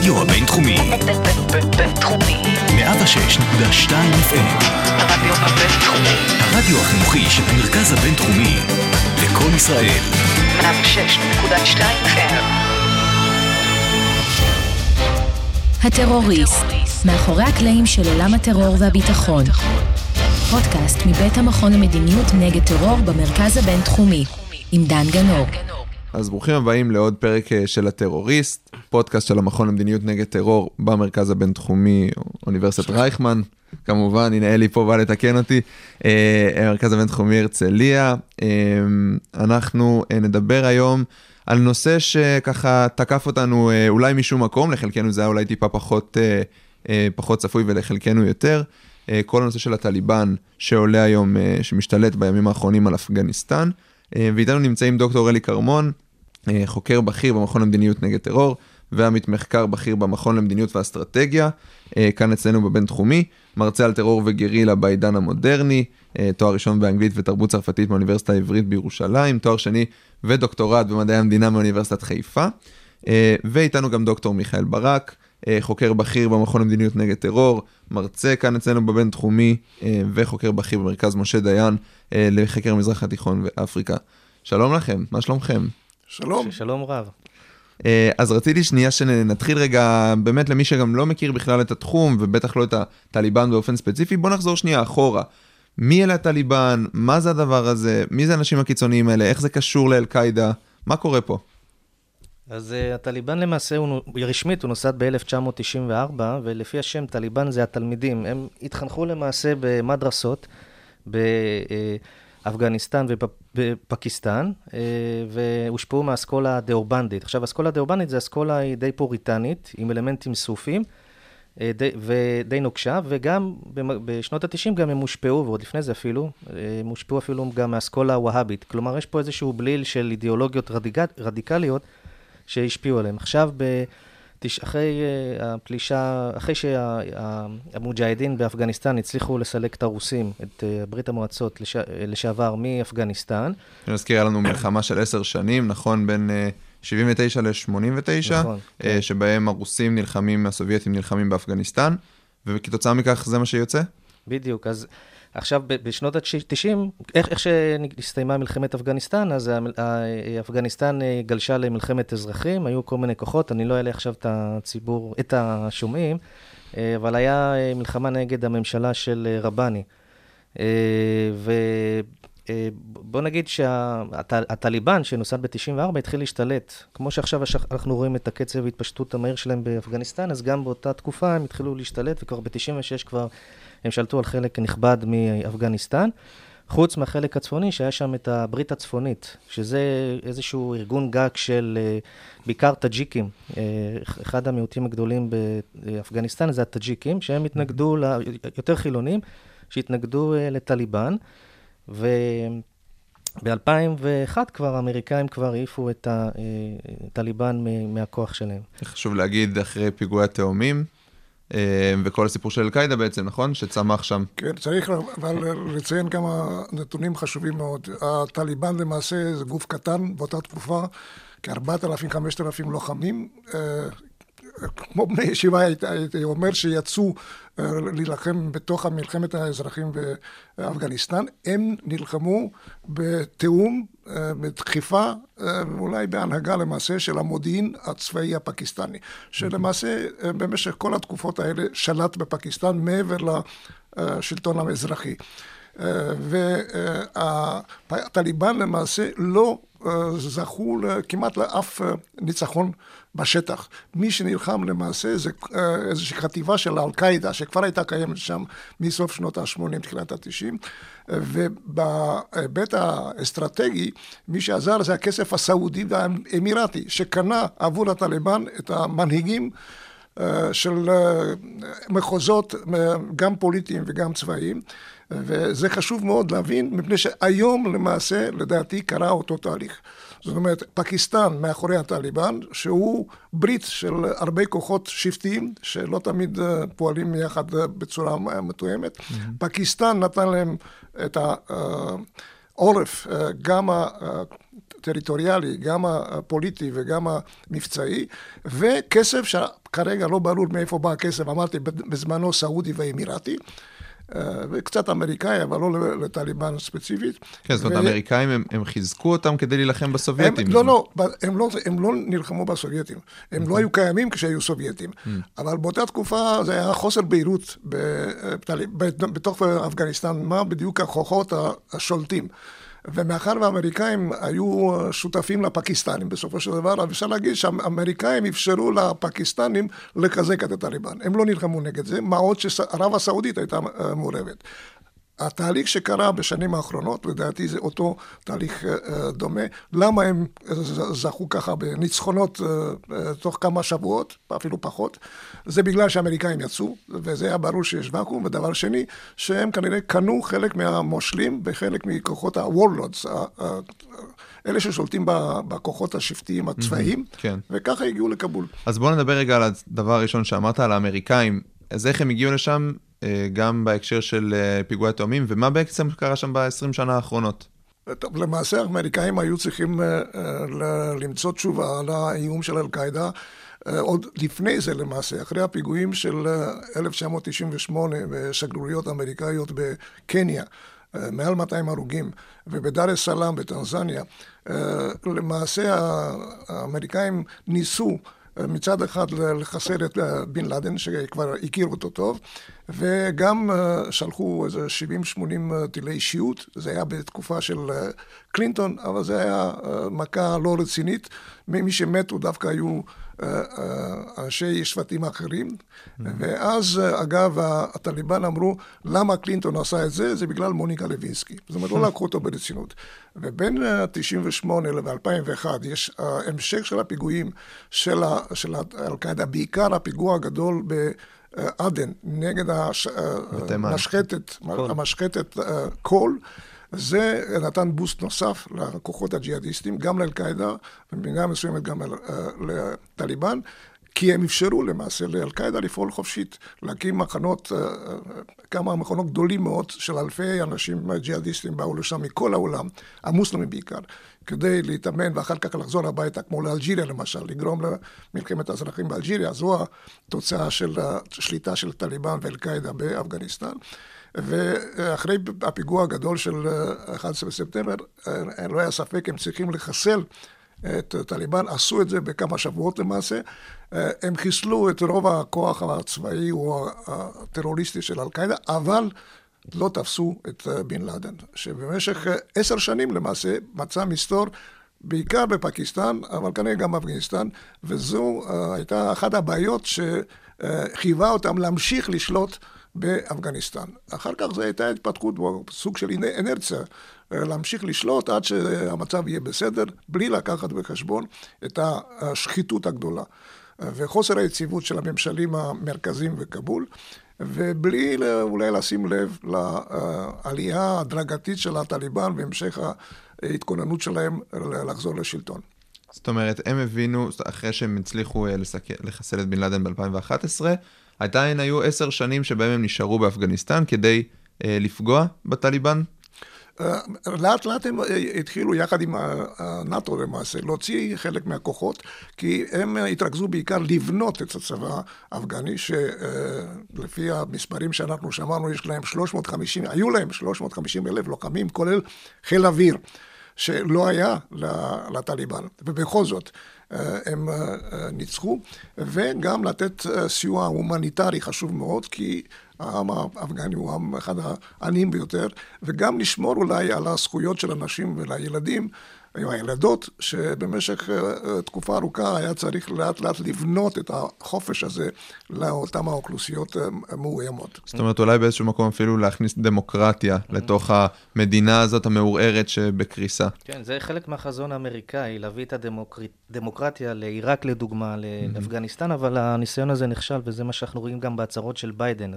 הרדיו הבינתחומי. בינתחומי. 106.2 FM. הרדיו הבינתחומי. הרדיו החינוכי של המרכז הבינתחומי. לקום ישראל. 106.2 FM. הטרוריסט, מאחורי הקלעים של עולם הטרור והביטחון. פודקאסט מבית המכון למדיניות נגד טרור במרכז הבינתחומי, עם דן גנור. אז ברוכים הבאים לעוד פרק אה, של הטרוריסט, פודקאסט של המכון למדיניות נגד טרור במרכז הבינתחומי, אוניברסיטת רייכמן. כמובן, הנה אלי פה בא לתקן אותי, אה, המרכז הבינתחומי הרצליה. אה, אנחנו אה, נדבר היום על נושא שככה תקף אותנו אולי משום מקום, לחלקנו זה היה אולי טיפה פחות, פחות צפוי ולחלקנו יותר. כל הנושא של הטליבן שעולה היום, שמשתלט בימים האחרונים על אפגניסטן. ואיתנו נמצאים דוקטור אלי כרמון, חוקר בכיר במכון למדיניות נגד טרור, ועמית מחקר בכיר במכון למדיניות ואסטרטגיה, אה, כאן אצלנו בבינתחומי, מרצה על טרור וגרילה בעידן המודרני, אה, תואר ראשון באנגלית ותרבות צרפתית מהאוניברסיטה העברית בירושלים, תואר שני ודוקטורט במדעי המדינה מאוניברסיטת חיפה, אה, ואיתנו גם דוקטור מיכאל ברק, חוקר בכיר במכון למדיניות נגד טרור, מרצה כאן אצלנו בבינתחומי, וחוקר בכיר במרכז משה דיין לחקר המזרח התיכון ואפריקה. שלום לכם, מה שלומכם? שלום. שלום רב. אה, אז רציתי שנייה שנתחיל רגע, באמת למי שגם לא מכיר בכלל את התחום, ובטח לא את הטליבן באופן ספציפי, בוא נחזור שנייה אחורה. מי אלה הטליבן? מה זה הדבר הזה? מי זה האנשים הקיצוניים האלה? איך זה קשור לאל-קאעידה? מה קורה פה? אז uh, הטליבן למעשה, הוא, רשמית הוא נוסד ב-1994, ולפי השם טליבן זה התלמידים. הם התחנכו למעשה במדרסות באפגניסטן ובפקיסטן, uh, והושפעו מהאסכולה הדאורבנדית. עכשיו, האסכולה הדאורבנדית זה אסכולה היא די פוריטנית, עם אלמנטים סופיים. אה, די, ודי נוקשה, וגם בשנות ה-90 גם הם הושפעו, ועוד לפני זה אפילו, אה, הם הושפעו אפילו גם מהאסכולה הווהאבית. כלומר, יש פה איזשהו בליל של אידיאולוגיות רדיק... רדיקליות שהשפיעו עליהם. עכשיו, בתש... אחרי uh, הפלישה, אחרי שהמוג'הדין באפגניסטן הצליחו לסלק את הרוסים, את uh, ברית המועצות לש... לשעבר מאפגניסטן, אני מזכיר, היה לנו מלחמה של עשר שנים, נכון? בין אה, 79 ל-89, נכון, כן. שבהם הרוסים נלחמים, הסובייטים נלחמים באפגניסטן, וכתוצאה מכך זה מה שיוצא? בדיוק, אז עכשיו בשנות ה-90, איך, איך שהסתיימה מלחמת אפגניסטן, אז אפגניסטן אה, גלשה למלחמת אזרחים, היו כל מיני כוחות, אני לא אעלה עכשיו את הציבור, את השומעים, אה, אבל היה אה, מלחמה נגד הממשלה של רבני. ובוא נגיד שהטליבן שנוסד ב-94 התחיל להשתלט. כמו שעכשיו אנחנו רואים את הקצב ההתפשטות המהיר שלהם באפגניסטן, אז גם באותה תקופה הם התחילו להשתלט, וכבר ב-96 כבר הם שלטו על חלק נכבד מאפגניסטן. חוץ מהחלק הצפוני, שהיה שם את הברית הצפונית, שזה איזשהו ארגון גג של אה, בעיקר טאג'יקים. אה, אחד המיעוטים הגדולים באפגניסטן זה הטאג'יקים, שהם התנגדו, ל- יותר חילונים, שהתנגדו אה, לטליבן. וב-2001 כבר האמריקאים כבר העיפו את הטליבן מ- מהכוח שלהם. חשוב להגיד, אחרי פיגועי התאומים, אה, וכל הסיפור של אל-קאעידה בעצם, נכון? שצמח שם. כן, צריך אבל לציין כמה נתונים חשובים מאוד. הטליבן למעשה זה גוף קטן באותה תקופה, כ-4,000-5,000 לוחמים. כמו בני ישיבה, הייתי- אומר שיצאו אה, להילחם בתוך מלחמת האזרחים באפגניסטן. הם נלחמו בתיאום, אה, בדחיפה, אה, ואולי בהנהגה למעשה של המודיעין הצבאי הפקיסטני, שלמעשה במשך כל התקופות האלה שלט בפקיסטן מעבר לשלטון האזרחי. והטליבן למעשה לא זכו כמעט לאף ניצחון בשטח. מי שנלחם למעשה זה אה, איזושהי חטיבה של אל-קאעידה, שכבר הייתה קיימת שם מסוף שנות ה-80, תחילת ה-90, ובהיבט האסטרטגי, מי שעזר זה הכסף הסעודי והאמירתי, שקנה עבור הטליבן את המנהיגים אה, של אה, מחוזות, גם פוליטיים וגם צבאיים, וזה חשוב מאוד להבין, מפני שהיום למעשה, לדעתי, קרה אותו תהליך. זאת אומרת, פקיסטן מאחורי הטליבן, שהוא ברית של הרבה כוחות שבטיים, שלא תמיד אה, פועלים יחד אה, בצורה מתואמת. פקיסטן נתן להם את העורף, אה, גם הטריטוריאלי, גם הפוליטי וגם המבצעי, וכסף שכרגע לא ברור מאיפה בא הכסף, אמרתי בזמנו סעודי ואמירתי. אה, וקצת אמריקאי, אבל לא לטליבן ספציפית. כן, זאת אומרת, האמריקאים, הם, הם חיזקו אותם כדי להילחם בסובייטים. הם, לא, לא, הם לא, הם לא נלחמו בסובייטים. הם לא היו קיימים כשהיו סובייטים. אבל באותה תקופה זה היה חוסר בהירות בתוך אפגניסטן, מה בדיוק הכוחות השולטים. ומאחר והאמריקאים היו שותפים לפקיסטנים בסופו של דבר, אפשר להגיד שהאמריקאים אפשרו לפקיסטנים לחזק את הטליבן. הם לא נלחמו נגד זה, מה עוד שערב הסעודית הייתה מעורבת. התהליך שקרה בשנים האחרונות, לדעתי זה אותו תהליך uh, דומה. למה הם זכו ככה בניצחונות תוך כמה שבועות, אפילו פחות? זה בגלל שהאמריקאים יצאו, וזה היה ברור שיש ואקום. ודבר שני, שהם כנראה קנו חלק מהמושלים בחלק מכוחות ה-warlords, אלה ששולטים בכוחות השבטיים הצבאיים, mm-hmm, כן. וככה הגיעו לכבול. אז בואו נדבר רגע על הדבר הראשון שאמרת, על האמריקאים. אז איך הם הגיעו לשם? אה, גם בהקשר של אה, פיגועי תאומים, ומה בעצם קרה שם ב-20 שנה האחרונות? טוב, למעשה האמריקאים היו צריכים אה, למצוא תשובה על האיום של אל-קאעידה. עוד לפני זה למעשה, אחרי הפיגועים של 1998 בשגרוריות אמריקאיות בקניה, מעל 200 הרוגים, ובדאר א סלאם בטנזניה, למעשה האמריקאים ניסו מצד אחד לחסל את אה, בן לאדן, שכבר הכירו אותו טוב, וגם אה, שלחו איזה 70-80 אה, טילי אישיות, זה היה בתקופה של קלינטון, אבל זה היה מכה לא רצינית. מי שמתו דווקא היו אנשי שבטים אחרים. Mm-hmm. ואז, אגב, הטליבן אמרו, למה קלינטון עשה את זה? זה בגלל מוניקה לוינסקי. זאת אומרת, לא לקחו אותו ברצינות. ובין 98' ל-2001 יש המשך של הפיגועים של אל-קאעידה, בעיקר הפיגוע הגדול ב... עדן נגד המשחטת, המשחטת קול, זה נתן בוסט נוסף לכוחות הג'יהאדיסטים, גם לאל-קאעידה, ובמידה מסוימת גם לטליבן. כי הם אפשרו למעשה לאל-קאעידה לפעול חופשית, להקים מחנות, כמה מחנות גדולים מאוד של אלפי אנשים ג'יהאדיסטים באו לשם מכל העולם, המוסלמים בעיקר, כדי להתאמן ואחר כך לחזור הביתה, כמו לאלג'יריה למשל, לגרום למלחמת האזרחים באלג'יריה, זו התוצאה של השליטה של טליבן ואל-קאעידה באפגניסטן. ואחרי הפיגוע הגדול של 11 בספטמבר, לא היה ספק, הם צריכים לחסל את טליבן, עשו את זה בכמה שבועות למעשה. הם חיסלו את רוב הכוח הצבאי או הטרוריסטי של אל-קאעידה, אבל לא תפסו את בן לאדן, שבמשך עשר שנים למעשה מצא מסתור בעיקר בפקיסטן, אבל כנראה גם באפגניסטן, וזו הייתה אחת הבעיות שחייבה אותם להמשיך לשלוט באפגניסטן. אחר כך זו הייתה התפתחות, סוג של אנרציה, להמשיך לשלוט עד שהמצב יהיה בסדר, בלי לקחת בחשבון את השחיתות הגדולה. וחוסר היציבות של הממשלים המרכזיים בכבול, ובלי אולי לשים לב לעלייה ההדרגתית של הטליבן והמשך ההתכוננות שלהם לחזור לשלטון. זאת אומרת, הם הבינו, אחרי שהם הצליחו אה, לחסל את בן לאדן ב-2011, עדיין היו עשר שנים שבהם הם נשארו באפגניסטן כדי אה, לפגוע בטליבן? אה, לאט לאט הם אה, התחילו יחד עם הנאט"ו למעשה להוציא חלק מהכוחות, כי הם התרכזו בעיקר לבנות את הצבא האפגני, שלפי המספרים שאנחנו שמענו, יש להם 350, היו להם 350 אלף לוחמים, כולל חיל אוויר. שלא היה לטליבן, ובכל זאת הם ניצחו, וגם לתת סיוע הומניטרי חשוב מאוד, כי העם האפגני הוא עם אחד העניים ביותר, וגם לשמור אולי על הזכויות של הנשים ולילדים. עם הילדות, שבמשך אה, תקופה ארוכה היה צריך לאט לאט לבנות את החופש הזה לאותן האוכלוסיות אה, מאוימות. זאת אומרת, אולי באיזשהו מקום אפילו להכניס דמוקרטיה לתוך המדינה הזאת המעורערת שבקריסה. כן, זה חלק מהחזון האמריקאי, להביא את הדמוקרטיה לעיראק לדוגמה, לאפגניסטן, אבל הניסיון הזה נכשל, וזה מה שאנחנו רואים גם בהצהרות של ביידן,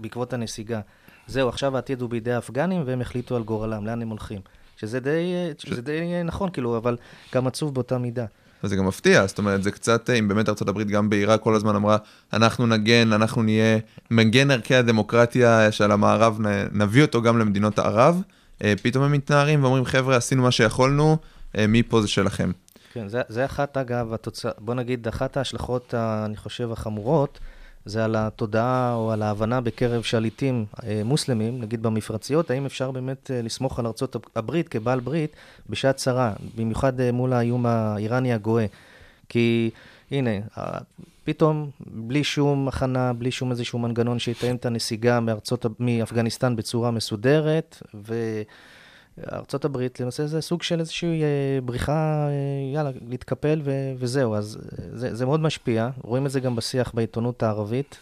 בעקבות הנסיגה. זהו, עכשיו העתיד הוא בידי האפגנים, והם החליטו על גורלם, לאן הם הולכים. שזה די, ש... שזה די נכון, כאילו, אבל גם עצוב באותה מידה. וזה גם מפתיע, זאת אומרת, זה קצת, אם באמת ארה"ב גם בעיראק כל הזמן אמרה, אנחנו נגן, אנחנו נהיה מגן ערכי הדמוקרטיה של המערב, נביא אותו גם למדינות ערב. אה, פתאום הם מתנערים ואומרים, חבר'ה, עשינו מה שיכולנו, אה, מפה זה שלכם. כן, זה, זה אחת, אגב, התוצא... בוא נגיד, אחת ההשלכות, ה- אני חושב, החמורות, זה על התודעה או על ההבנה בקרב שליטים אה, מוסלמים, נגיד במפרציות, האם אפשר באמת אה, לסמוך על ארצות הברית כבעל ברית בשעת צרה, במיוחד אה, מול האיום האיראני הגואה. כי הנה, פתאום, בלי שום הכנה, בלי שום איזשהו מנגנון שיתאם את הנסיגה מארצות, מאפגניסטן בצורה מסודרת, ו... הברית, למעשה זה סוג של איזושהי אה, בריחה, אה, יאללה, להתקפל ו- וזהו. אז אה, זה, זה מאוד משפיע. רואים את זה גם בשיח בעיתונות הערבית.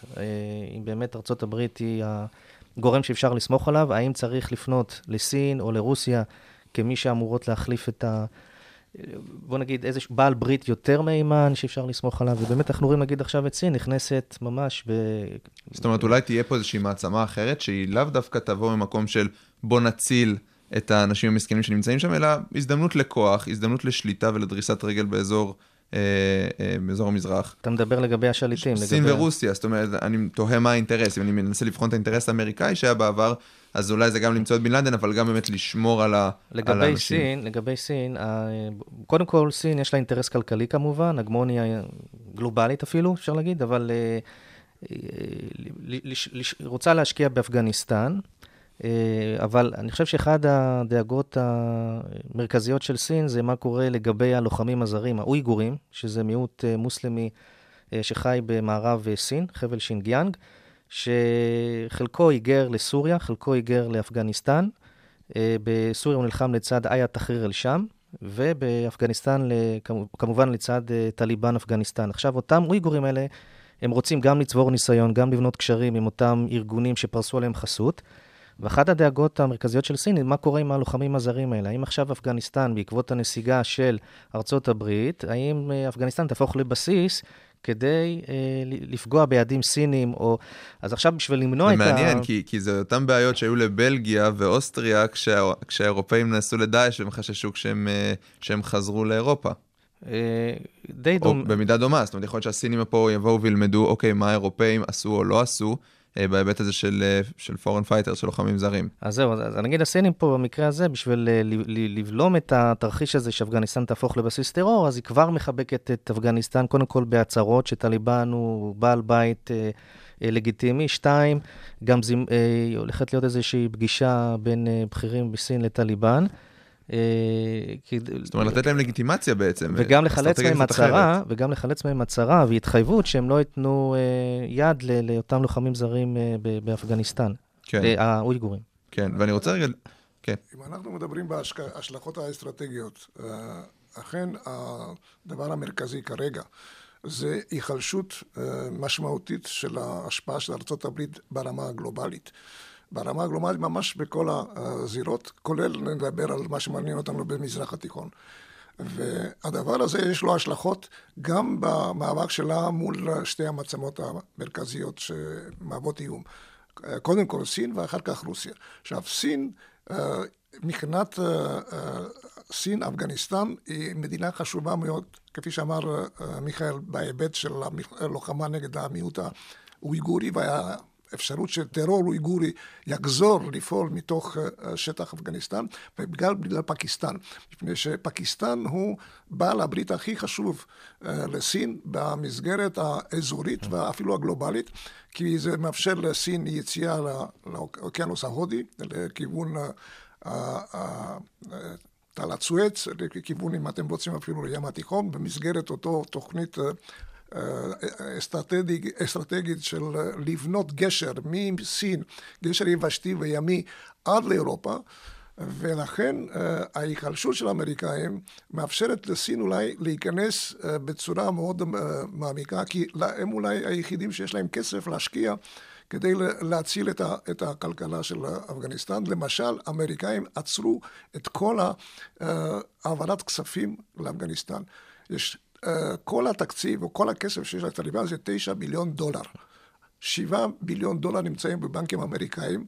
אם באמת הברית היא הגורם שאפשר לסמוך עליו, האם צריך לפנות לסין או לרוסיה כמי שאמורות להחליף את ה... בוא נגיד, איזה בעל ברית יותר מהימן שאפשר לסמוך עליו, ובאמת אנחנו רואים, נגיד עכשיו את סין נכנסת ממש ב... זאת אומרת, אולי תהיה פה איזושהי מעצמה אחרת, שהיא לאו דווקא תבוא ממקום של בוא נציל את האנשים המסכנים שנמצאים שם, אלא הזדמנות לכוח, הזדמנות לשליטה ולדריסת רגל באזור, אה, אה, באזור המזרח. אתה מדבר לגבי השליטים. סין לגבי... ורוסיה, זאת אומרת, אני תוהה מה האינטרס, אם אני מנסה לבחון את האינטרס האמריקאי שהיה בעבר, אז אולי זה גם למצוא את בן לאדן, אבל גם באמת לשמור על, ה, על לגבי האנשים. סין, לגבי סין, ה- קודם כל סין יש לה אינטרס כלכלי כמובן, הגמוניה גלובלית אפילו, אפשר להגיד, אבל אה, אה, רוצה להשקיע באפגניסטן, אה, אבל אני חושב שאחד הדאגות המרכזיות של סין זה מה קורה לגבי הלוחמים הזרים, האויגורים, שזה מיעוט אה, מוסלמי אה, שחי במערב אה, סין, חבל שינגיאנג, שחלקו היגר לסוריה, חלקו היגר לאפגניסטן. אה, בסוריה הוא נלחם לצד איה תחריר אל-שם, ובאפגניסטן כמובן לצד אה, טליבן אפגניסטן. עכשיו, אותם אויגורים האלה, הם רוצים גם לצבור ניסיון, גם לבנות קשרים עם אותם ארגונים שפרסו עליהם חסות. ואחת הדאגות המרכזיות של סין היא מה קורה עם הלוחמים הזרים האלה. האם עכשיו אפגניסטן, בעקבות הנסיגה של ארצות הברית, האם אה, אפגניסטן תהפוך לבסיס כדי אה, לפגוע ביעדים סינים, או... אז עכשיו בשביל למנוע זה את ה... מעניין, כי, כי זה אותן בעיות שהיו לבלגיה ואוסטריה כשה, כשהאירופאים נסעו לדאעש והם חששו כשהם, אה, כשהם חזרו לאירופה. אה, די או דומה. במידה דומה, זאת אומרת, יכול להיות שהסינים פה יבואו וילמדו, אוקיי, מה האירופאים עשו או לא עשו, בהיבט הזה של, אה, של foreign fighter, של לוחמים זרים. אז זהו, אז נגיד הסינים פה במקרה הזה, בשביל אה, לבלום את התרחיש הזה שאפגניסטן תהפוך לבסיס טרור, אז היא כבר מחבקת את אפגניסטן, קודם כל בהצהרות שטליבן הוא בעל בית אה, אה, לגיטימי. שתיים, גם זימ, אה, הולכת להיות איזושהי פגישה בין אה, בכירים בסין לטליבן. אה, זאת אומרת, לתת להם לגיטימציה בעצם. וגם לחלץ מהם. הצהרה, וגם לחלץ מהם הצהרה והתחייבות שהם לא ייתנו אה, יד ל- לאותם לוחמים זרים אה, באפגניסטן, כן, האויגורים. כן, ואני רוצה רגע, כן, אם אנחנו מדברים בהשלכות האסטרטגיות, אכן הדבר המרכזי כרגע זה היחלשות משמעותית של ההשפעה של ארה"ב ברמה הגלובלית. ברמה הגלובלית ממש בכל הזירות, כולל נדבר על מה שמעניין אותנו במזרח התיכון. והדבר הזה יש לו השלכות גם במאבק שלה מול שתי המעצמות המרכזיות שמהוות איום. קודם כל סין ואחר כך רוסיה. עכשיו, סין, אה, מבחינת אה, אה, סין, אפגניסטן היא מדינה חשובה מאוד, כפי שאמר מיכאל, בהיבט של הלוחמה נגד המיעוט האויגורי והאפשרות שטרור אויגורי יחזור לפעול מתוך אה, שטח אפגניסטן, ובגלל בגלל פקיסטן, מפני שפקיסטן הוא בעל הברית הכי חשוב אה, לסין במסגרת האזורית ואפילו הגלובלית, כי זה מאפשר לסין יציאה לא- לאוקיינוס ההודי, לכיוון אה, תעלת סואץ, לכיוון, אם אתם רוצים, אפילו לים התיכון, במסגרת אותו תוכנית אה, אסטרטגית, של אה, לבנות גשר מסין, גשר יבשתי וימי, עד לאירופה. ולכן אה, ההיחלשות של האמריקאים מאפשרת לסין אולי להיכנס אה, בצורה מאוד מעמיקה, כי הם אולי היחידים שיש להם כסף להשקיע כדי להציל את, ה, את הכלכלה של אפגניסטן. למשל, האמריקאים עצרו את כל העברת כספים לאפגניסטן. יש, כל התקציב או כל הכסף שיש לטליבן זה תשע מיליון דולר. שבעה ביליון דולר נמצאים בבנקים אמריקאים,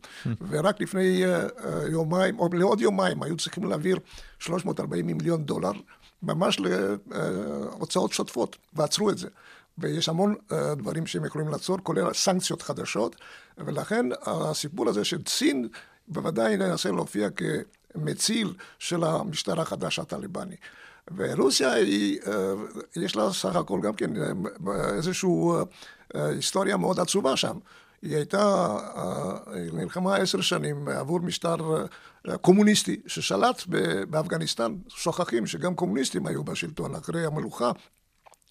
ורק לפני uh, יומיים, או לעוד יומיים, היו צריכים להעביר 340 מיליון דולר, ממש להוצאות שוטפות, ועצרו את זה. ויש המון דברים שהם יכולים לעצור, כולל סנקציות חדשות, ולכן הסיפור הזה של סין בוודאי ינסה להופיע מציל של המשטר החדש הטליבני. ורוסיה היא, אה, יש לה סך הכל גם כן אה, איזושהי אה, היסטוריה מאוד עצובה שם. היא הייתה, היא נלחמה עשר שנים עבור משטר קומוניסטי ששלט באפגניסטן. שוכחים שגם קומוניסטים היו בשלטון אחרי המלוכה.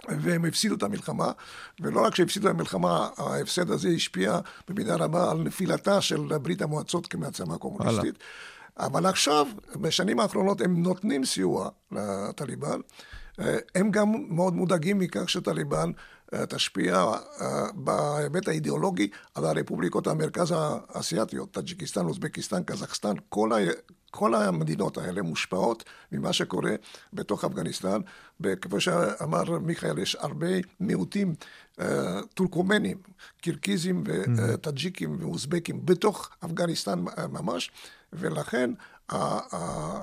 והם הפסידו את המלחמה, ולא רק שהפסידו את המלחמה, ההפסד הזה השפיע במידה רבה על נפילתה של ברית המועצות כמעצמה קומוניסטית. אבל עכשיו, בשנים האחרונות, הם נותנים סיוע לטליבן. הם גם מאוד מודאגים מכך שטליבן אה, תשפיע אה, בהיבט האידיאולוגי על הרפובליקות המרכז האסייתיות, טאג'יקיסטן, אוזבקיסטן, קזחסטן, כל, ה... כל המדינות האלה מושפעות ממה שקורה בתוך אפגניסטן. כמו שאמר מיכאל, יש הרבה מיעוטים אה, טורקומנים, קירקיזים וטאג'יקים ואוזבקים בתוך אפגניסטן ממש, ולכן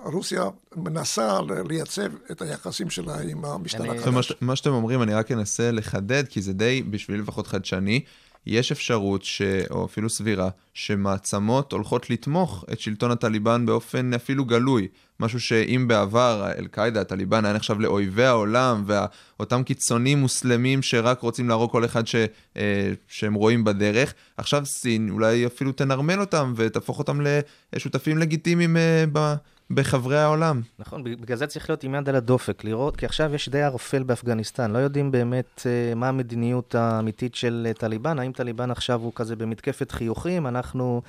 רוסיה מנסה לייצב את היחסים שלה עם המשטר החדש. מה שאתם אומרים, אני רק אנסה לחדד, כי זה די, בשבילי לפחות חדשני. יש אפשרות, ש... או אפילו סבירה, שמעצמות הולכות לתמוך את שלטון הטליבן באופן אפילו גלוי. משהו שאם בעבר אל-קאעידה, הטליבן, היה נחשב לאויבי העולם, ואותם קיצונים מוסלמים שרק רוצים להרוג כל אחד ש... אה, שהם רואים בדרך, עכשיו סין אולי אפילו תנרמל אותם ותהפוך אותם לשותפים לגיטימיים אה, ב... בחברי העולם. נכון, בגלל זה צריך להיות עם יד על הדופק, לראות, כי עכשיו יש די ערפל באפגניסטן, לא יודעים באמת uh, מה המדיניות האמיתית של uh, טליבן, האם טליבן עכשיו הוא כזה במתקפת חיוכים, אנחנו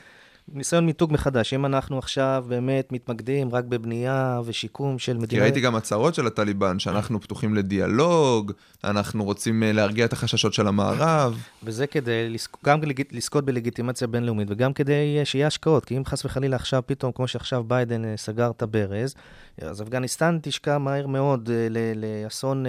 ניסיון מיתוג מחדש. אם אנחנו עכשיו באמת מתמקדים רק בבנייה ושיקום של מדינה... כי ראיתי גם הצהרות של הטליבן, שאנחנו פתוחים לדיאלוג, אנחנו רוצים אה, להרגיע את החששות של המערב. וזה כדי גם לזכות בלגיטימציה בינלאומית, וגם כדי אה, שיהיה השקעות. כי אם חס וחלילה עכשיו, פתאום, כמו שעכשיו ביידן אה, סגר את הברז, אז אפגניסטן תשקע מהר מאוד לאסון,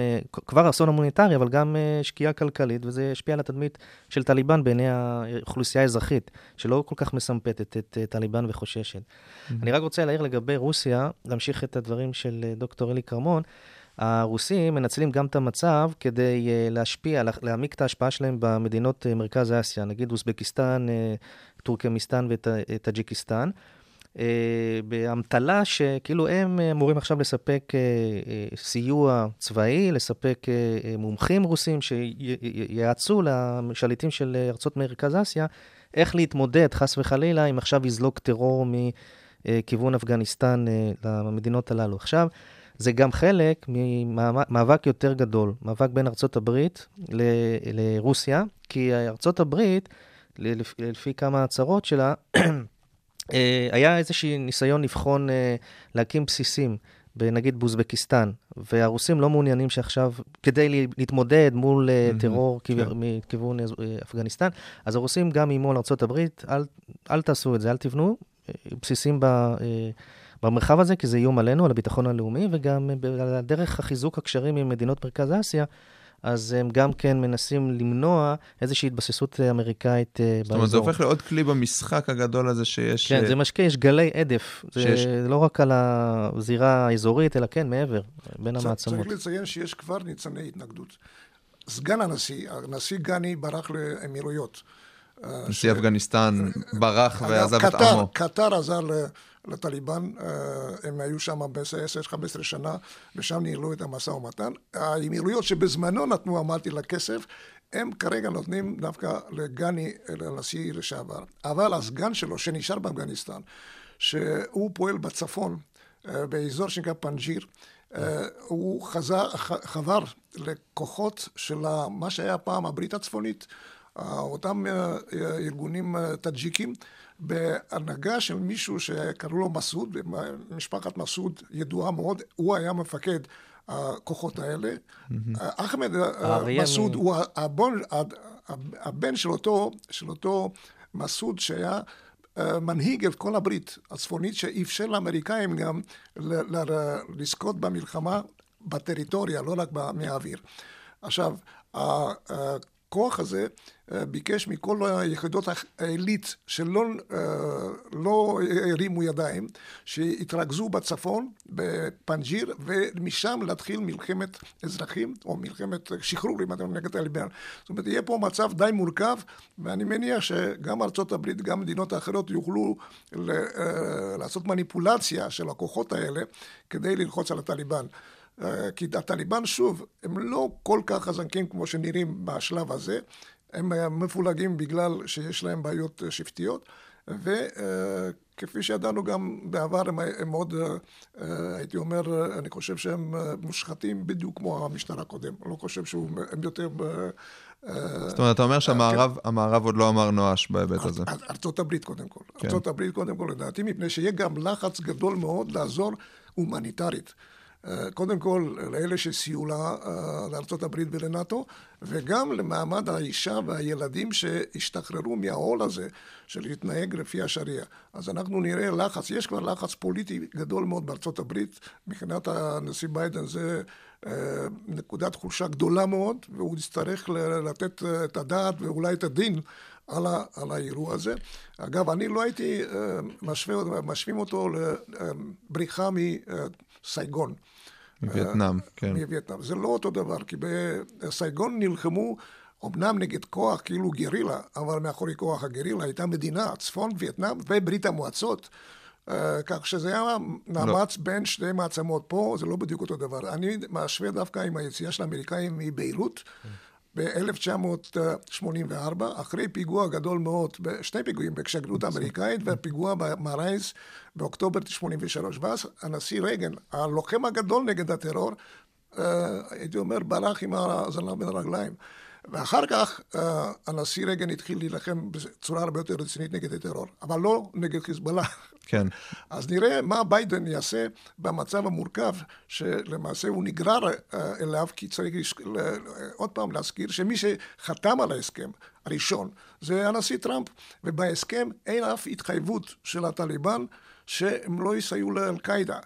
כבר אסון הומניטרי, אבל גם שקיעה כלכלית, וזה ישפיע על התדמית של טליבן בעיני האוכלוסייה האזרחית, שלא כל כך מסמפתת. את טליבן וחוששת. אמ-המ. אני רק רוצה להעיר לגבי רוסיה, להמשיך את הדברים של דוקטור אלי כרמון. הרוסים מנצלים גם את המצב כדי להשפיע, לה, להעמיק את ההשפעה שלהם במדינות מרכז אסיה, נגיד אוזבקיסטן, אה, טורקמיסטן וטאג'יקיסטן. אה, באמתלה שכאילו הם אמורים עכשיו לספק uh, uh, סיוע צבאי, לספק מומחים רוסים שיעצו לשליטים של ארצות מרכז אסיה איך להתמודד, חס וחלילה, אם עכשיו יזלוג טרור מכיוון אפגניסטן אה, למדינות הללו. עכשיו, זה גם חלק ממאבק יותר גדול, מאבק בין ארצות הברית ל- לרוסיה, כי ארצות הברית, לפי כמה הצהרות שלה, אה, היה איזשהו ניסיון לבחון, אה, להקים בסיסים בנגיד באוזבקיסטן, והרוסים לא מעוניינים שעכשיו, כדי להתמודד מול mm-hmm, טרור כן. מכיוון אה, אפגניסטן, אז הרוסים גם איימו על ארה"ב, אל, אל תעשו את זה, אל תבנו בסיסים ב... במרחב הזה, כי זה איום עלינו, על הביטחון הלאומי, וגם על דרך החיזוק הקשרים עם מדינות מרכז אסיה, אז הם גם כן מנסים למנוע איזושהי התבססות אמריקאית באזור. זאת אומרת, זה הופך לעוד כלי במשחק הגדול הזה שיש... כן, זה משקה, יש גלי הדף. שיש... זה לא רק על הזירה האזורית, אלא כן, מעבר, בין המעצמות. צריך לציין שיש כבר ניצני התנגדות. סגן הנשיא, הנשיא גני ברח לאמירויות. נשיא אפגניסטן ברח ועזב את עמו. קטר עזר לטליבן, אה, הם היו שם ב-10-15 שנה, ושם ניהלו את המשא ומתן. האמירויות שבזמנו נתנו, אמרתי, לכסף, הם כרגע נותנים דווקא לגני, לנשיא לשעבר. אבל הסגן שלו, שנשאר באפגניסטן, שהוא פועל בצפון, אה, באזור שנקרא פנג'יר, אה, הוא חזר, חבר לכוחות של מה שהיה פעם הברית הצפונית, אותם ארגונים טאג'יקים. בהנהגה של מישהו שקראו לו מסעוד, משפחת מסעוד ידועה מאוד, הוא היה מפקד הכוחות האלה. אחמד מסעוד הוא הבון, הבן של אותו, של אותו מסעוד שהיה אה, מנהיג את כל הברית הצפונית, שאפשר לאמריקאים גם לזכות במלחמה בטריטוריה, לא רק מהאוויר. עכשיו, הכוח הזה אה, ביקש מכל היחידות העילית שלא אה, לא הרימו ידיים, שיתרכזו בצפון, בפנג'יר, ומשם להתחיל מלחמת אזרחים, או מלחמת שחרור, אם אתם נגד טליבן. זאת אומרת, יהיה פה מצב די מורכב, ואני מניח שגם ארצות הברית, גם מדינות אחרות יוכלו לעשות מניפולציה של הכוחות האלה כדי ללחוץ על הטליבן. אה, כי הטליבן, שוב, הם לא כל כך חזקים כמו שנראים בשלב הזה, הם אה, מפולגים בגלל שיש להם בעיות אה, שבטיות, וכפי שידענו גם בעבר, הם, הם מאוד, הייתי אומר, אני חושב שהם מושחתים בדיוק כמו המשטר הקודם, אני לא חושב שהם יותר... זאת אומרת, אתה אומר שהמערב כן. עוד לא אמר נואש בהיבט הזה. ארצות הברית קודם כל. כן. ארצות הברית קודם כל, לדעתי, מפני שיהיה גם לחץ גדול מאוד לעזור הומניטרית. אה, קודם כל לאלה שסייעו לה, אה, לארה"ב ולנאט"ו, וגם למעמד האישה והילדים שהשתחררו מהעול הזה של להתנהג לפי השריעה. אז אנחנו נראה לחץ, יש כבר לחץ פוליטי גדול מאוד הברית, מבחינת הנשיא ביידן זה אה, נקודת חולשה גדולה מאוד, והוא יצטרך לתת את הדעת ואולי את הדין על, ה, על האירוע הזה. אגב, אני לא הייתי משווה, משווים אותו לבריחה מסייגון. מווייטנאם, אה, כן. מווייטנאם. זה לא אותו דבר, כי בסייגון נלחמו אמנם נגד כוח כאילו גרילה, אבל מאחורי כוח הגרילה הייתה מדינה, צפון וייטנאם וברית המועצות. Uh, כך שזה היה מאמץ לא. בין שתי מעצמות. פה זה לא בדיוק אותו דבר. אני משווה דווקא עם היציאה של האמריקאים מביירות. Mm. ב-1984, אחרי פיגוע גדול מאוד, שני פיגועים בשגרירות האמריקאית ופיגוע במרייס באוקטובר 83. ואז הנשיא רייגן, הלוחם הגדול נגד הטרור, אה, הייתי אומר, ברח עם הזנב בין הרגליים. ואחר כך אה, הנשיא רייגן התחיל להילחם בצורה הרבה יותר רצינית נגד הטרור, אבל לא נגד חיזבאללה. כן. אז נראה מה ביידן יעשה במצב המורכב, שלמעשה הוא נגרר אה, אליו, כי צריך עוד פעם להזכיר שמי שחתם על ההסכם הראשון זה הנשיא טראמפ, ובהסכם אין אף התחייבות של הטליבן שהם לא יסייעו לאל-קאעידה.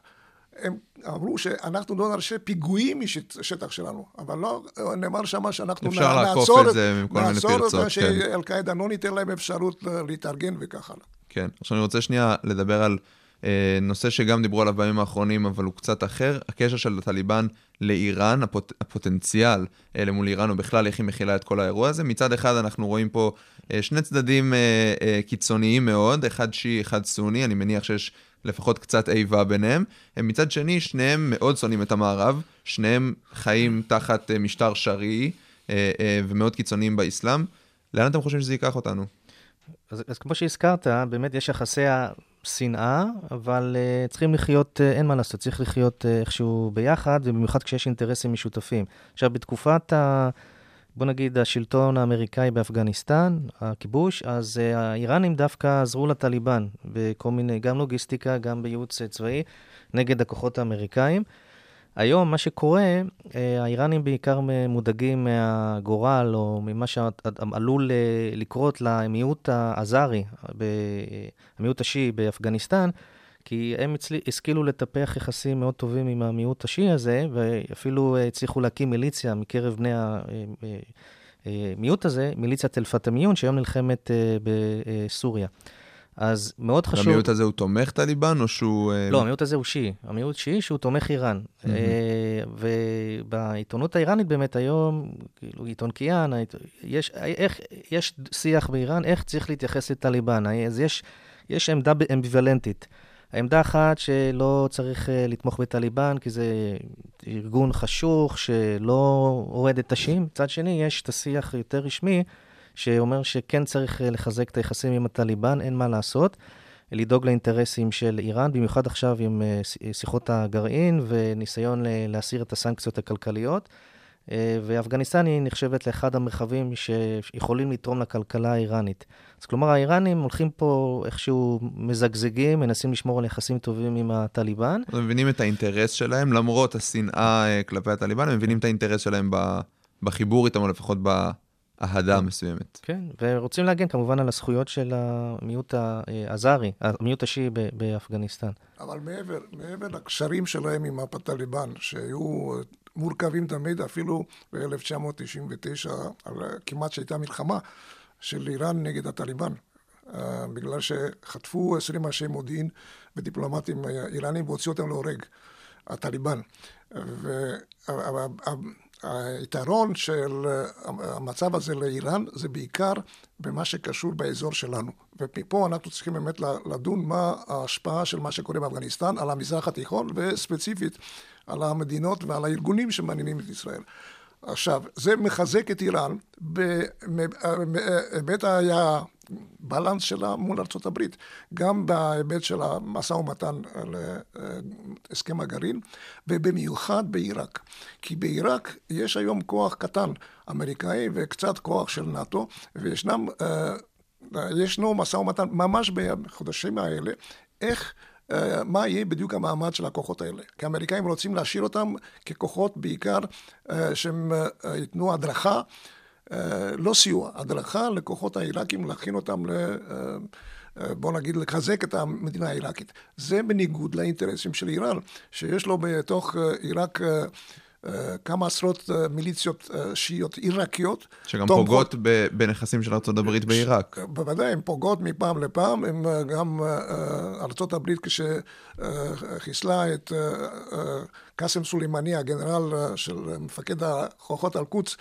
הם אמרו שאנחנו לא נרשה פיגועים משטח שלנו, אבל לא נאמר שמה שאנחנו לעקוף את זה נעצור את שאל-קאעידה לא ניתן להם אפשרות להתארגן וכך הלאה. כן, עכשיו אני רוצה שנייה לדבר על אה, נושא שגם דיברו עליו בימים האחרונים, אבל הוא קצת אחר, הקשר של הטליבן לאיראן, הפוט, הפוטנציאל אה, למול איראן, או בכלל איך היא מכילה את כל האירוע הזה. מצד אחד אנחנו רואים פה אה, שני צדדים אה, אה, קיצוניים מאוד, אחד שיעי, אחד סוני, אני מניח שיש לפחות קצת איבה ביניהם. מצד שני, שניהם מאוד שונאים את המערב, שניהם חיים תחת אה, משטר שרעי אה, אה, ומאוד קיצוניים באסלאם. לאן אתם חושבים שזה ייקח אותנו? אז, אז כמו שהזכרת, באמת יש יחסי השנאה, אבל uh, צריכים לחיות, uh, אין מה לעשות, צריך לחיות uh, איכשהו ביחד, ובמיוחד כשיש אינטרסים משותפים. עכשיו, בתקופת ה... בוא נגיד, השלטון האמריקאי באפגניסטן, הכיבוש, אז uh, האיראנים דווקא עזרו לטליבן בכל מיני, גם לוגיסטיקה, גם בייעוץ צבאי, נגד הכוחות האמריקאים. היום, מה שקורה, אה, האיראנים בעיקר מודאגים מהגורל, או ממה שעלול אה, לקרות למיעוט האזרי, המיעוט השיעי באפגניסטן, כי הם השכילו לטפח יחסים מאוד טובים עם המיעוט השיעי הזה, ואפילו הצליחו להקים מיליציה מקרב בני המיעוט אה, הזה, מיליציית אל-פתמיון, שהיום נלחמת בסוריה. אז מאוד חשוב... המיעוט הזה הוא תומך טליבן או שהוא... אה, לא, המיעוט הזה הוא שיעי. המיעוט שיעי שהוא תומך איראן. Mm-hmm. ובעיתונות האיראנית באמת היום, כאילו עיתון קיאן, יש, איך, יש שיח באיראן איך צריך להתייחס לטליבן. אז יש, יש עמדה אמביוולנטית. העמדה אחת שלא צריך אה, לתמוך בטליבן, כי זה ארגון חשוך שלא אוהד את השיעים. מצד שני, יש את השיח יותר רשמי. שאומר שכן צריך אה, לחזק את היחסים עם הטליבן, אין מה לעשות. לדאוג לאינטרסים של איראן, במיוחד עכשיו עם אה, אה, שיחות הגרעין וניסיון להסיר את הסנקציות הכלכליות. ואפגניסטן היא נחשבת לאחד המרחבים שיכולים לתרום לכלכלה האיראנית. אז כלומר, האיראנים הולכים פה איכשהו מזגזגים, מנסים לשמור על יחסים טובים עם הטליבן. הם מבינים את האינטרס שלהם, למרות השנאה כלפי הטליבן, הם מבינים את האינטרס שלהם בחיבור איתם, או לפחות אהדה מסוימת. כן, ורוצים להגן כמובן על הזכויות של המיעוט האזרי, המיעוט השיעי באפגניסטן. אבל מעבר, מעבר לקשרים שלהם עם הטליבן, שהיו מורכבים תמיד, אפילו ב-1999, כמעט שהייתה מלחמה של איראן נגד הטליבן. אה, בגלל שחטפו 20 ראשי מודיעין ודיפלומטים איראנים והוציאו אותם להורג, הטליבן. והיתרון של המצב הזה לאיראן זה בעיקר במה שקשור באזור שלנו. ומפה אנחנו צריכים באמת לדון מה ההשפעה של מה שקורה באפגניסטן על המזרח התיכון, וספציפית על המדינות ועל הארגונים שמעניינים את ישראל. עכשיו, זה מחזק את איראן בהיבט היה בלנס שלה מול הברית, גם בהיבט של המשא ומתן להסכם הגרעין, ובמיוחד בעיראק. כי בעיראק יש היום כוח קטן אמריקאי וקצת כוח של נאט"ו, וישנם, אה, ישנו משא ומתן ממש בחודשים האלה, איך... Uh, מה יהיה בדיוק המעמד של הכוחות האלה. כי האמריקאים רוצים להשאיר אותם ככוחות בעיקר שהם ייתנו הדרכה אה, לא סיוע, הדרכה לכוחות העיראקים, להכין אותם ל... אה, אה, בוא נגיד, לחזק את המדינה העיראקית. זה בניגוד לאינטרסים של איראן, שיש לו בתוך עיראק כמה עשרות מיליציות שיעיות עיראקיות. שגם פוגעות בנכסים של ארה"ב בעיראק. בוודאי, הן פוגעות מפעם לפעם, הם גם ארה"ב כשחיסלה את קאסם סולימני, הגנרל של מפקד הכוחות אל-קודס,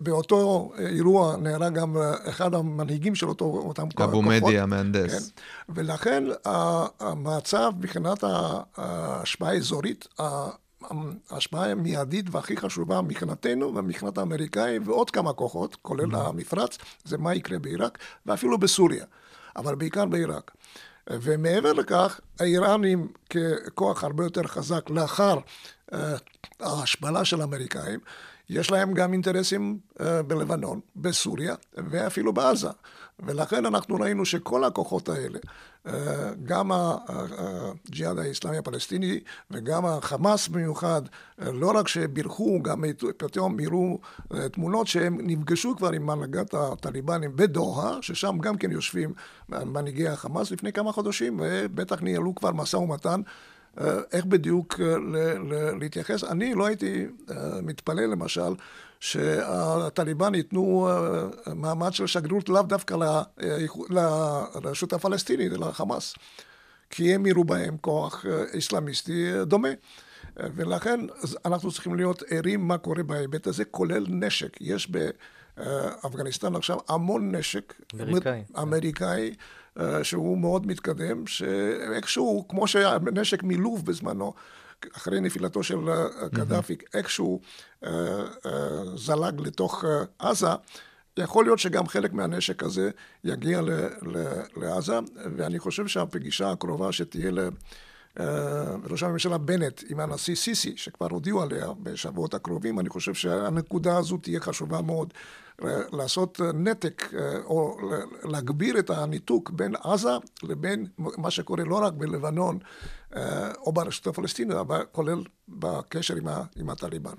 באותו אירוע נהרג גם אחד המנהיגים של אותו, אותם כוחות. אבו מדי המהנדס. כן. ולכן המצב מבחינת ההשפעה האזורית, ההשפעה המיידית והכי חשובה מבחינתנו ומבחינת האמריקאים ועוד כמה כוחות, כולל mm-hmm. המפרץ, זה מה יקרה בעיראק ואפילו בסוריה, אבל בעיקר בעיראק. ומעבר לכך, האיראנים ככוח הרבה יותר חזק לאחר uh, ההשפלה של האמריקאים, יש להם גם אינטרסים uh, בלבנון, בסוריה ואפילו בעזה. ולכן אנחנו ראינו שכל הכוחות האלה, uh, גם הג'יהאד האסלאמי הפלסטיני וגם החמאס במיוחד, uh, לא רק שבירכו, גם פתאום יראו uh, תמונות שהם נפגשו כבר עם הנהגת הטליבנים בדוחה, ששם גם כן יושבים מנהיגי החמאס לפני כמה חודשים, ובטח ניהלו כבר משא ומתן. איך בדיוק להתייחס. אני לא הייתי מתפלא למשל שהטליבן ייתנו מעמד של שגרירות לאו דווקא לרשות הפלסטינית, אלא לחמאס. כי הם יראו בהם כוח אסלאמיסטי דומה. ולכן אנחנו צריכים להיות ערים מה קורה בהיבט הזה, כולל נשק. יש באפגניסטן עכשיו המון נשק. אמריקאי. אמריקאי. אה, שהוא מאוד מתקדם, שאיכשהו, כמו שהנשק מלוב בזמנו, אחרי נפילתו של אה, קדאפי, mm-hmm. איכשהו uh, uh, זלג לתוך uh, עזה, יכול להיות שגם חלק מהנשק הזה יגיע ל, ל, לעזה, ואני חושב שהפגישה הקרובה שתהיה לראש הממשלה בנט עם הנשיא סיסי, שכבר הודיעו עליה בשבועות הקרובים, אני חושב שהנקודה הזו תהיה חשובה מאוד. לעשות נתק אה, או להגביר את הניתוק בין עזה לבין מה שקורה לא רק בלבנון אה, או ברשות הפלסטינית, אבל כולל בקשר עם, עם הטליבן.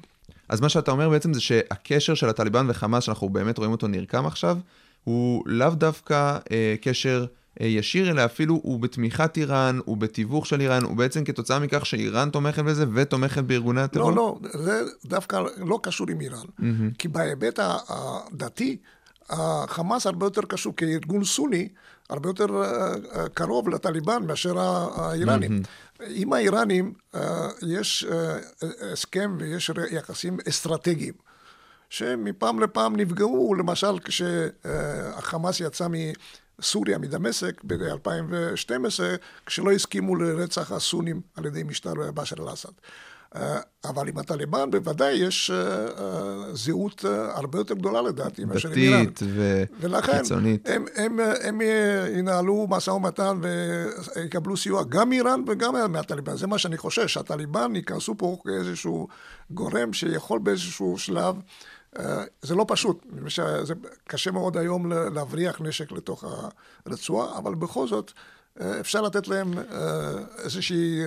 אז מה שאתה אומר בעצם זה שהקשר של הטליבן וחמאס, שאנחנו באמת רואים אותו נרקם עכשיו, הוא לאו דווקא אה, קשר אה, ישיר, אלא אפילו הוא בתמיכת איראן, הוא בתיווך של איראן, הוא בעצם כתוצאה מכך שאיראן תומכת בזה ותומכת בארגוני הטרור? לא, לא, זה דווקא לא קשור עם איראן. Mm-hmm. כי בהיבט הדתי, החמאס הרבה יותר קשור כארגון סוני, הרבה יותר אה, אה, קרוב לטליבן מאשר האיראנים. Mm-hmm. עם האיראנים יש הסכם ויש יחסים אסטרטגיים. שמפעם לפעם נפגעו, למשל כשהחמאס יצא סוריה מדמשק ב-2012, כשלא הסכימו לרצח הסונים על ידי משטר באשר אל-אסד. אה, אבל עם הטליבן בוודאי יש אה, אה, זהות הרבה יותר גדולה לדעתי מאשר עם איראן. דתית וקיצונית. ולכן הם, הם, הם ינהלו משא ומתן ויקבלו סיוע גם מאיראן וגם מהטליבן. זה מה שאני חושש, שהטליבן ייכנסו פה כאיזשהו גורם שיכול באיזשהו שלב זה לא פשוט, זה קשה מאוד היום להבריח נשק לתוך הרצועה, אבל בכל זאת אה, אפשר לתת להם אה, איזושהי,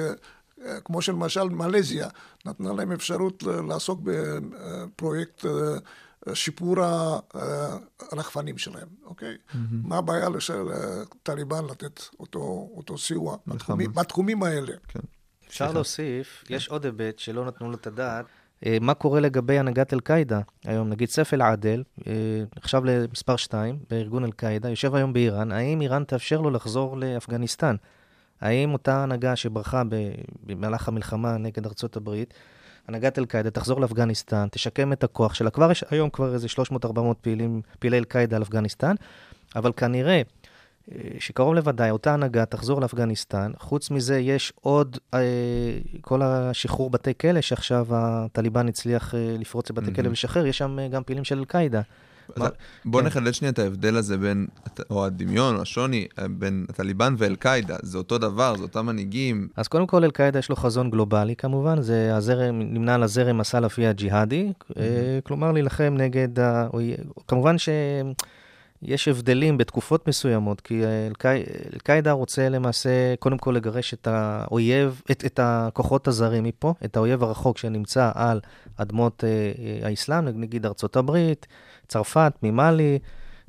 כמו שלמשל מלזיה, נתנה להם אפשרות לעסוק בפרויקט שיפור הרחפנים שלהם, אוקיי? Mm-hmm. מה הבעיה לטליבן לתת אותו, אותו סיוע בתחומים, בתחומים האלה? כן. אפשר להוסיף, כן. יש עוד היבט שלא נתנו לו את הדעת. אה, מה קורה לגבי הנהגת אל-קאעידה היום? נגיד סף אל-עדל, אה, נחשב למספר 2 בארגון אל-קאעידה, יושב היום באיראן, האם איראן תאפשר לו לחזור לאפגניסטן? האם אותה הנהגה שברחה במהלך המלחמה נגד ארצות הברית, הנהגת אל-קאעידה תחזור לאפגניסטן, תשקם את הכוח שלה. כבר יש היום כבר איזה 300-400 פעילים, פעילי אל-קאעידה על אפגניסטן, אבל כנראה אה, שקרוב לוודאי, אותה הנהגה תחזור לאפגניסטן. חוץ מזה, יש עוד אה, כל השחרור בתי כלא, שעכשיו הטליבן הצליח אה, לפרוץ לבתי כלא ולשחרר, יש שם אה, גם פעילים של אל-קאעידה. בוא כן. נחדד שנייה את ההבדל הזה בין, או הדמיון, או השוני, אה, בין הטליבן ואל-קאעידה. זה אותו דבר, זה אותם מנהיגים. אז קודם כל, אל-קאעידה יש לו חזון גלובלי כמובן, זה הזרם, נמנה על הזרם הסלאפי הג'יהאדי, אה, כלומר להילחם נגד האויב. כמובן שיש הבדלים בתקופות מסוימות, כי אל-קאע- אל-קאעידה רוצה למעשה קודם כל לגרש את האויב, את, את הכוחות הזרים מפה, את האויב הרחוק שנמצא על אדמות אה, אה, האסלאם, נגיד ארצות הברית, צרפת, ממאלי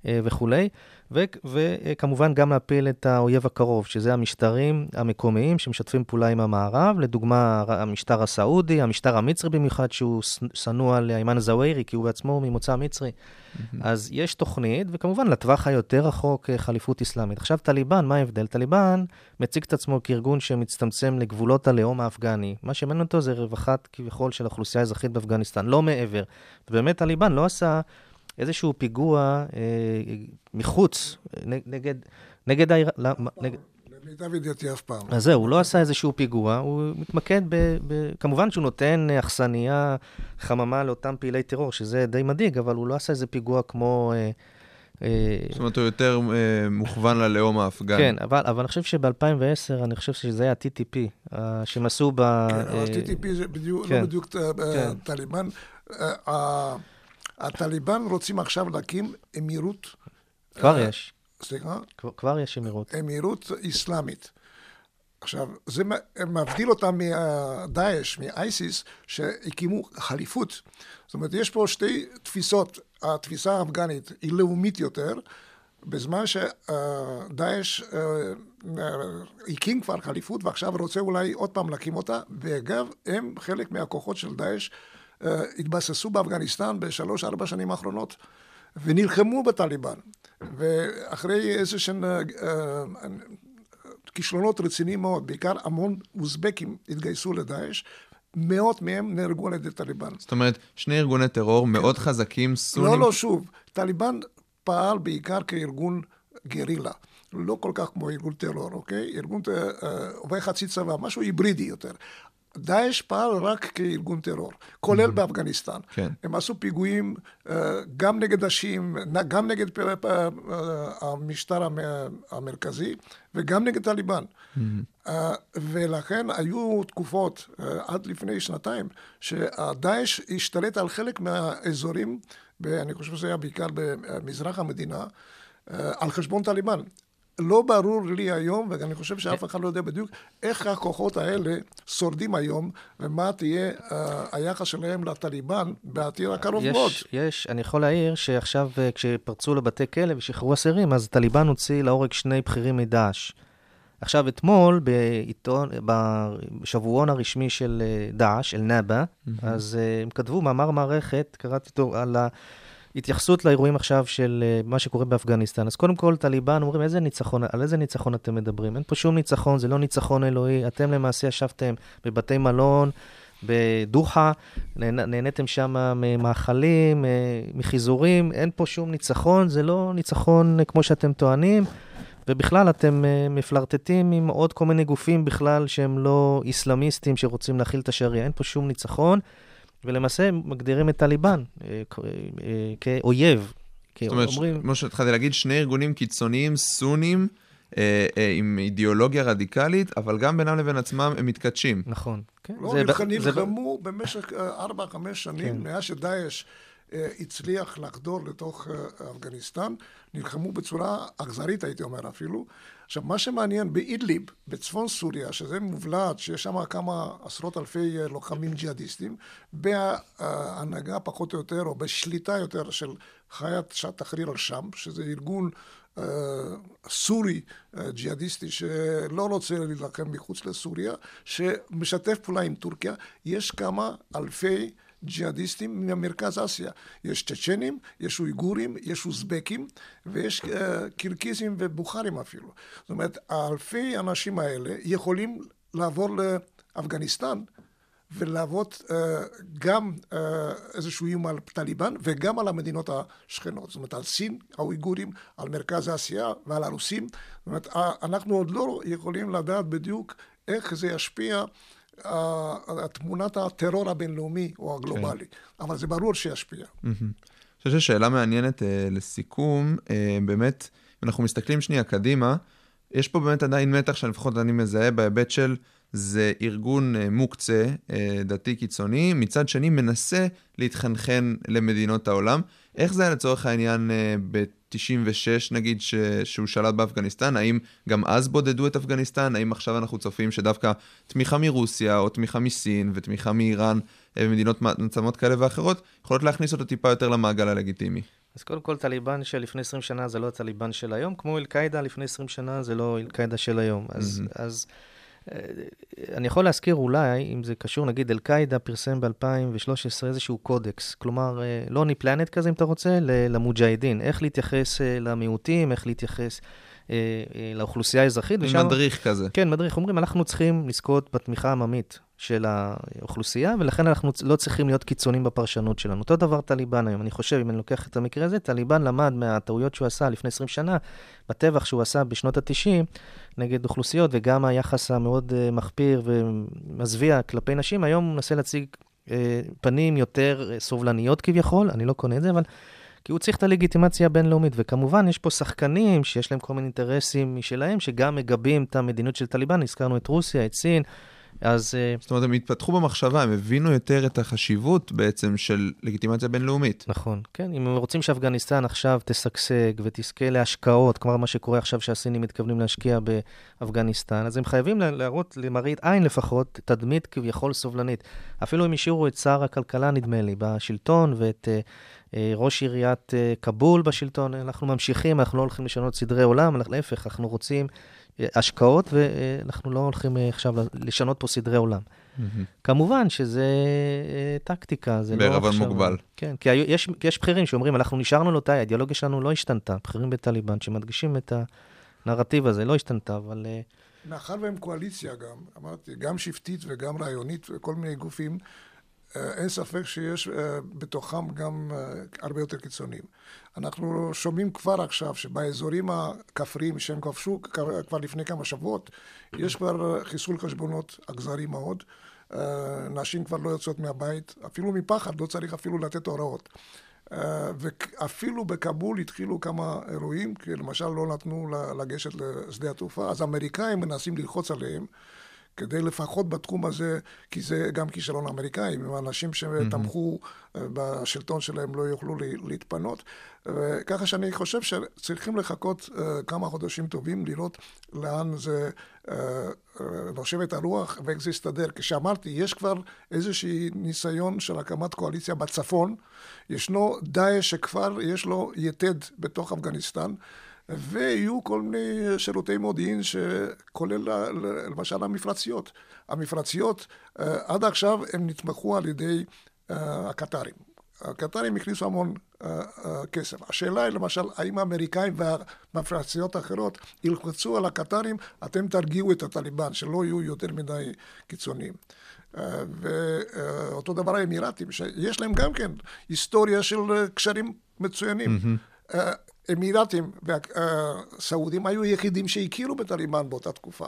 אה, וכולי. ו- וכמובן גם להפיל את האויב הקרוב, שזה המשטרים המקומיים שמשתפים פעולה עם המערב, לדוגמה המשטר הסעודי, המשטר המצרי במיוחד, שהוא שנוא על איימן זווירי, כי הוא בעצמו ממוצא מצרי. אז יש תוכנית, וכמובן לטווח היותר רחוק אה, חליפות אסלאמית. עכשיו טליבן, מה ההבדל? טליבן מציג את עצמו כארגון שמצטמצם לגבולות הלאום האפגני. מה שמעניין אותו זה רווחת כביכול של האוכלוסייה האזרחית באפגניסטן, לא מעבר. ובאמת טליבן לא עשה איזשהו פיגוע אה, מחוץ, נגד, נגד נגד... למיטב ידיעתי אף פעם. אז זהו, הוא לא עשה איזשהו פיגוע, הוא מתמקד ב... ב... כמובן שהוא נותן אכסניה, חממה לאותם פעילי טרור, שזה די מדאיג, אבל הוא לא עשה איזה פיגוע כמו... אה, אה, זאת אומרת, הוא יותר אה, מוכוון ללאום האפגני. כן, אבל, אבל אני חושב שב-2010, אני חושב שזה היה ה-TTP, אה, שהם עשו ב... כן, ה-TTP זה בדיוק, כן. לא בדיוק אה, כן. טליבן. אה, הטליבן רוצים עכשיו להקים אמירות, כבר אה, יש, סליחה, כבר, יש אמירות. אמירות אסלאמית. עכשיו, זה מבדיל אותם מדאעש, מאייסיס, שהקימו חליפות. זאת אומרת, יש פה שתי תפיסות. התפיסה האפגנית היא לאומית יותר, בזמן שדאעש הקים כבר חליפות ועכשיו רוצה אולי עוד פעם להקים אותה, ואגב, הם חלק מהכוחות של דאעש אה, התבססו באפגניסטן בשלוש-ארבע שנים האחרונות. ונלחמו בטליבן. ואחרי איזה שהם אה, אה, כישלונות רציניים מאוד, בעיקר המון אוזבקים התגייסו לדאעש, מאות מהם נהרגו על ידי טליבן. זאת אומרת, שני ארגוני טרור מאוד חזקים, סונים. לא, לא, שוב, טליבן פעל בעיקר כארגון גרילה. לא כל כך כמו ארגון טרור, אוקיי? ארגון אה, אה, עובר חצי צבא, משהו היברידי יותר. דאעש פעל רק כארגון טרור, כולל באפגניסטן. כן. הם עשו פיגועים אה, גם נגד השיעים, גם נגד אה, המשטר המ- המרכזי וגם נגד טליבן. אה, ולכן היו תקופות, עד לפני שנתיים, שהדאעש השתלט על חלק מהאזורים, ואני חושב שזה היה בעיקר במזרח המדינה, על חשבון טליבן. לא ברור לי היום, ואני חושב שאף אחד לא יודע בדיוק, איך הכוחות האלה שורדים היום, ומה תהיה אה, היחס שלהם לטליבן בעתיד הקרוב מאוד. יש, יש, אני יכול להעיר שעכשיו אה, כשפרצו לבתי כלא ושחררו אסירים, אז טליבן הוציא להורג שני בכירים מדאעש. עכשיו, אתמול, בעיתון, בשבועון הרשמי של אה, דאעש, אל-נאבה, אז אה, הם כתבו מאמר מערכת, קראתי אותו, על ההתייחסות לאירועים עכשיו של אה, מה שקורה באפגניסטן. אז קודם כל, טליבן אומרים, איזה ניצחון, על איזה ניצחון אתם מדברים? אין פה שום ניצחון, זה לא ניצחון אלוהי. אתם למעשה ישבתם בבתי מלון, בדוחה, נהנ- נהניתם שם ממאכלים, אה, מחיזורים, אין פה שום ניצחון, זה לא ניצחון אה, כמו שאתם טוענים. ובכלל, אתם מפלרטטים עם עוד כל מיני גופים בכלל שהם לא איסלאמיסטים שרוצים להכיל את השריעה. אין פה שום ניצחון, ולמעשה הם מגדירים את טליבן אה, כ- אה, כאויב. כי זאת אומרת, אומרים, כמו שהתחלתי להגיד, שני ארגונים קיצוניים, סונים, אה, אה, עם אידיאולוגיה רדיקלית, אבל גם בינם לבין עצמם הם מתכתשים. נכון. כן, לא, זה ב- נלח- זה נלחמו במשך אה, ארבע-חמש שנים, כן. מאז שדאעש אה, הצליח לחדור לתוך אה, אפגניסטן, נלחמו בצורה אכזרית, הייתי אומר אפילו. עכשיו, מה שמעניין באידליב, בצפון סוריה, שזה מובלעת, שיש שם כמה עשרות אלפי אה, לוחמים ג'יהאדיסטים, בהנהגה פחות או יותר, או בשליטה יותר של חיית שעת תחריר אל-שם, שזה ארגון אה, סורי אה, ג'יהאדיסטי שלא רוצה להילחם מחוץ לסוריה, שמשתף פעולה עם טורקיה, יש כמה אלפי ג'יהאדיסטים ממרכז אסיה. יש צ'צ'נים, יש אויגורים, יש אוזבקים, ויש אה, קירקיזים ובוכרים אפילו. זאת אומרת, אלפי האנשים האלה יכולים לעבור לאפגניסטן ולהוות uh, גם uh, איזשהו איום על טליבן וגם על המדינות השכנות. זאת אומרת, על סין, האויגורים, על מרכז האסיה ועל הרוסים. זאת אומרת, אנחנו עוד לא יכולים לדעת בדיוק איך זה ישפיע uh, תמונת הטרור הבינלאומי או הגלובלי, כן. אבל זה ברור שישפיע. אני חושב ששאלה מעניינת uh, לסיכום, uh, באמת, אם אנחנו מסתכלים שנייה קדימה, יש פה באמת עדיין מתח שלפחות אני מזהה בהיבט של... זה ארגון אה, מוקצה, אה, דתי קיצוני, מצד שני מנסה להתחנחן למדינות העולם. איך זה היה לצורך העניין אה, ב-96 נגיד ש... שהוא שלט באפגניסטן? האם גם אז בודדו את אפגניסטן? האם עכשיו אנחנו צופים שדווקא תמיכה מרוסיה או תמיכה מסין ותמיכה מאיראן במדינות מעצמות כאלה ואחרות יכולות להכניס אותו טיפה יותר למעגל הלגיטימי? אז קודם כל, טליבן של לפני 20 שנה זה לא הטליבן של היום, כמו אל-קאעידה לפני 20 שנה זה לא אל-קאעידה של היום. אז, mm-hmm. אז אני יכול להזכיר אולי, אם זה קשור, נגיד אל-קאעידה פרסם ב-2013 איזשהו קודקס, כלומר, לוני פלנט כזה, אם אתה רוצה, למוג'הדין, איך להתייחס אה, למיעוטים, איך להתייחס אה, לאוכלוסייה האזרחית. ושם, מדריך כזה. כן, מדריך. אומרים, אנחנו צריכים לזכות בתמיכה העממית של האוכלוסייה, ולכן אנחנו לא צריכים להיות קיצונים בפרשנות שלנו. אותו דבר טליבן היום. אני חושב, אם אני לוקח את המקרה הזה, טליבן למד מהטעויות שהוא עשה לפני 20 שנה, בטבח שהוא עשה בשנות ה-90 נגד אוכלוסיות, וגם היחס המאוד אה, מחפיר ומזוויע כלפי נשים, היום הוא מנסה להציג אה, פנים יותר אה, סובלניות כביכול, אני לא קונה את זה, אבל... כי הוא צריך את הלגיטימציה הבינלאומית, וכמובן יש פה שחקנים שיש להם כל מיני אינטרסים משלהם, שגם מגבים את המדיניות של טליבן, הזכרנו את רוסיה, את סין, אז... אה, זאת אומרת, הם התפתחו במחשבה, הם הבינו יותר את החשיבות בעצם של לגיטימציה בינלאומית. נכון, כן. אם הם רוצים שאפגניסטן עכשיו תשגשג ותזכה להשקעות, כמו מה שקורה עכשיו שהסינים מתכוונים להשקיע באפגניסטן, אז הם חייבים להראות למראית עין לפחות תדמית כביכול סובלנית. אפילו אם השאירו את שר הכלכלה, נדמה לי, בשלטון, ואת uh, ראש עיריית uh, כבול בשלטון, אנחנו ממשיכים, אנחנו לא הולכים לשנות סדרי עולם, להפך, אנחנו רוצים... השקעות, ואנחנו לא הולכים אה, עכשיו לשנות פה סדרי עולם. כמובן שזה אה, טקטיקה, זה לא עכשיו... בערבון מוגבל. כן, כי יש, יש בכירים שאומרים, אנחנו נשארנו לאותה, האידיאולוגיה שלנו לא השתנתה, בכירים בטליבן שמדגישים את הנרטיב הזה, לא השתנתה, אבל... אה, מאחר והם קואליציה גם, אמרתי, גם שבטית וגם רעיונית וכל מיני גופים, אה, אין ספק שיש אה, בתוכם גם אה, הרבה יותר קיצוניים. אנחנו שומעים כבר עכשיו שבאזורים הכפריים שהם כבשו כבר לפני כמה שבועות, יש כבר חיסול חשבונות אכזרי מאוד. נשים כבר לא יוצאות מהבית, אפילו מפחד, לא צריך אפילו לתת הוראות. ואפילו בכבול התחילו כמה אירועים, כי למשל לא נתנו לגשת לשדה התעופה, אז האמריקאים מנסים ללחוץ עליהם. כדי לפחות בתחום הזה, כי זה גם כישלון אמריקאי, אם אנשים שתמכו אה, בשלטון שלהם לא יוכלו להתפנות. ככה שאני חושב שצריכים לחכות אה, כמה חודשים טובים, לראות לאן זה אה, נושב את הרוח ואיך זה יסתדר. כשאמרתי, יש כבר איזשהי ניסיון של הקמת קואליציה בצפון, ישנו דאעש שכבר יש לו יתד בתוך אפגניסטן. ויהיו כל מיני שירותי מודיעין שכולל למשל המפרציות. המפרציות אה, עד עכשיו הם נתמכו על ידי אה, הקטרים. הקטרים הכניסו המון uh, כסף. השאלה היא למשל, האם האמריקאים והמפרציות האחרות ילחצו על הקטרים, אתם תרגיעו את הטליבן, שלא יהיו יותר מדי קיצוניים. ואותו דבר האמירתים, שיש להם גם כן היסטוריה של קשרים מצוינים. Mm-hmm. Uh, אמירתים והסעודים היו היחידים שהכירו בטליבן באותה תקופה.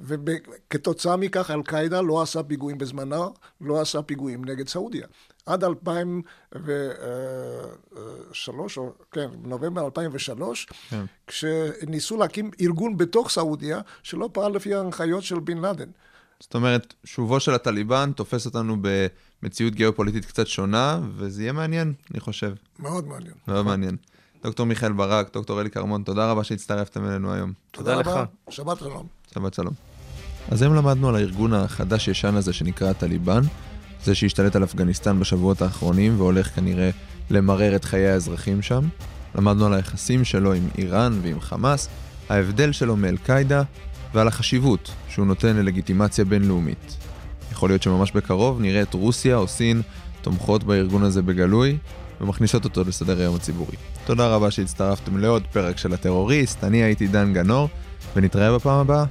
וכתוצאה מכך אל-קאעידה לא עשה פיגועים בזמנה, לא עשה פיגועים נגד סעודיה. עד 2003, או כן, נובמבר 2003, כן. כשניסו להקים ארגון בתוך סעודיה, שלא פעל לפי ההנחיות של בן לאדן. זאת אומרת, שובו של הטליבן תופס אותנו במציאות גיאופוליטית קצת שונה, וזה יהיה מעניין, אני חושב. מאוד מעניין. מאוד מעניין. דוקטור מיכאל ברק, דוקטור אלי כרמון, תודה רבה שהצטרפתם אלינו היום. תודה, תודה לך. שבת שלום. שבת שלום. אז היום למדנו על הארגון החדש-ישן הזה שנקרא טליבן, זה שהשתלט על אפגניסטן בשבועות האחרונים והולך כנראה למרר את חיי האזרחים שם. למדנו על היחסים שלו עם איראן ועם חמאס, ההבדל שלו מאל-קאעידה ועל החשיבות שהוא נותן ללגיטימציה בינלאומית. יכול להיות שממש בקרוב נראה את רוסיה או סין תומכות בארגון הזה בגלוי ומכניסות אותו לסדר היום הציבורי. תודה רבה שהצטרפתם לעוד פרק של הטרוריסט, אני הייתי דן גנור, ונתראה בפעם הבאה.